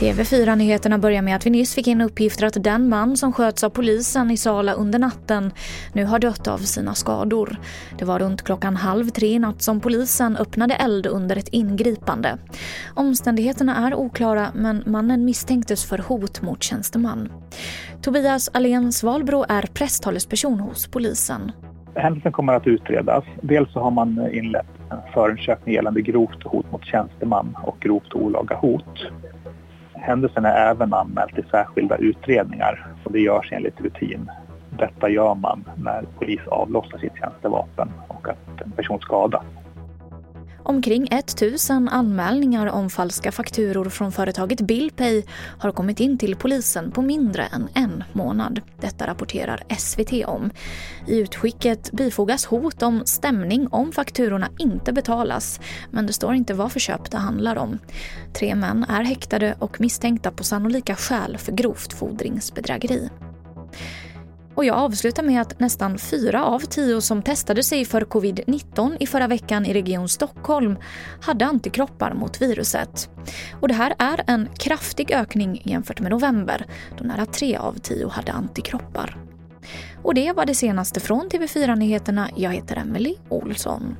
TV4-nyheterna börjar med att vi nyss fick in uppgifter att den man som sköts av polisen i Sala under natten nu har dött av sina skador. Det var runt klockan halv tre i natt som polisen öppnade eld under ett ingripande. Omständigheterna är oklara men mannen misstänktes för hot mot tjänsteman. Tobias Alén Svalbro är presstalesperson hos polisen. Händelsen kommer att utredas. Dels så har man inlett förundersökning gällande grovt hot mot tjänsteman och grovt olaga hot. Händelsen är även anmäld till särskilda utredningar och det görs enligt rutin. Detta gör man när polis avlossar sitt tjänstevapen och att en person skadas. Omkring 1000 anmälningar om falska fakturor från företaget Billpay har kommit in till polisen på mindre än en månad. Detta rapporterar SVT om. I utskicket bifogas hot om stämning om fakturorna inte betalas men det står inte vad för köp det handlar om. Tre män är häktade och misstänkta på sannolika skäl för grovt fordringsbedrägeri. Och jag avslutar med att nästan fyra av tio som testade sig för covid-19 i förra veckan i Region Stockholm hade antikroppar mot viruset. Och det här är en kraftig ökning jämfört med november då nära tre av tio hade antikroppar. Och det var det senaste från TV4 Nyheterna. Jag heter Emily Olsson.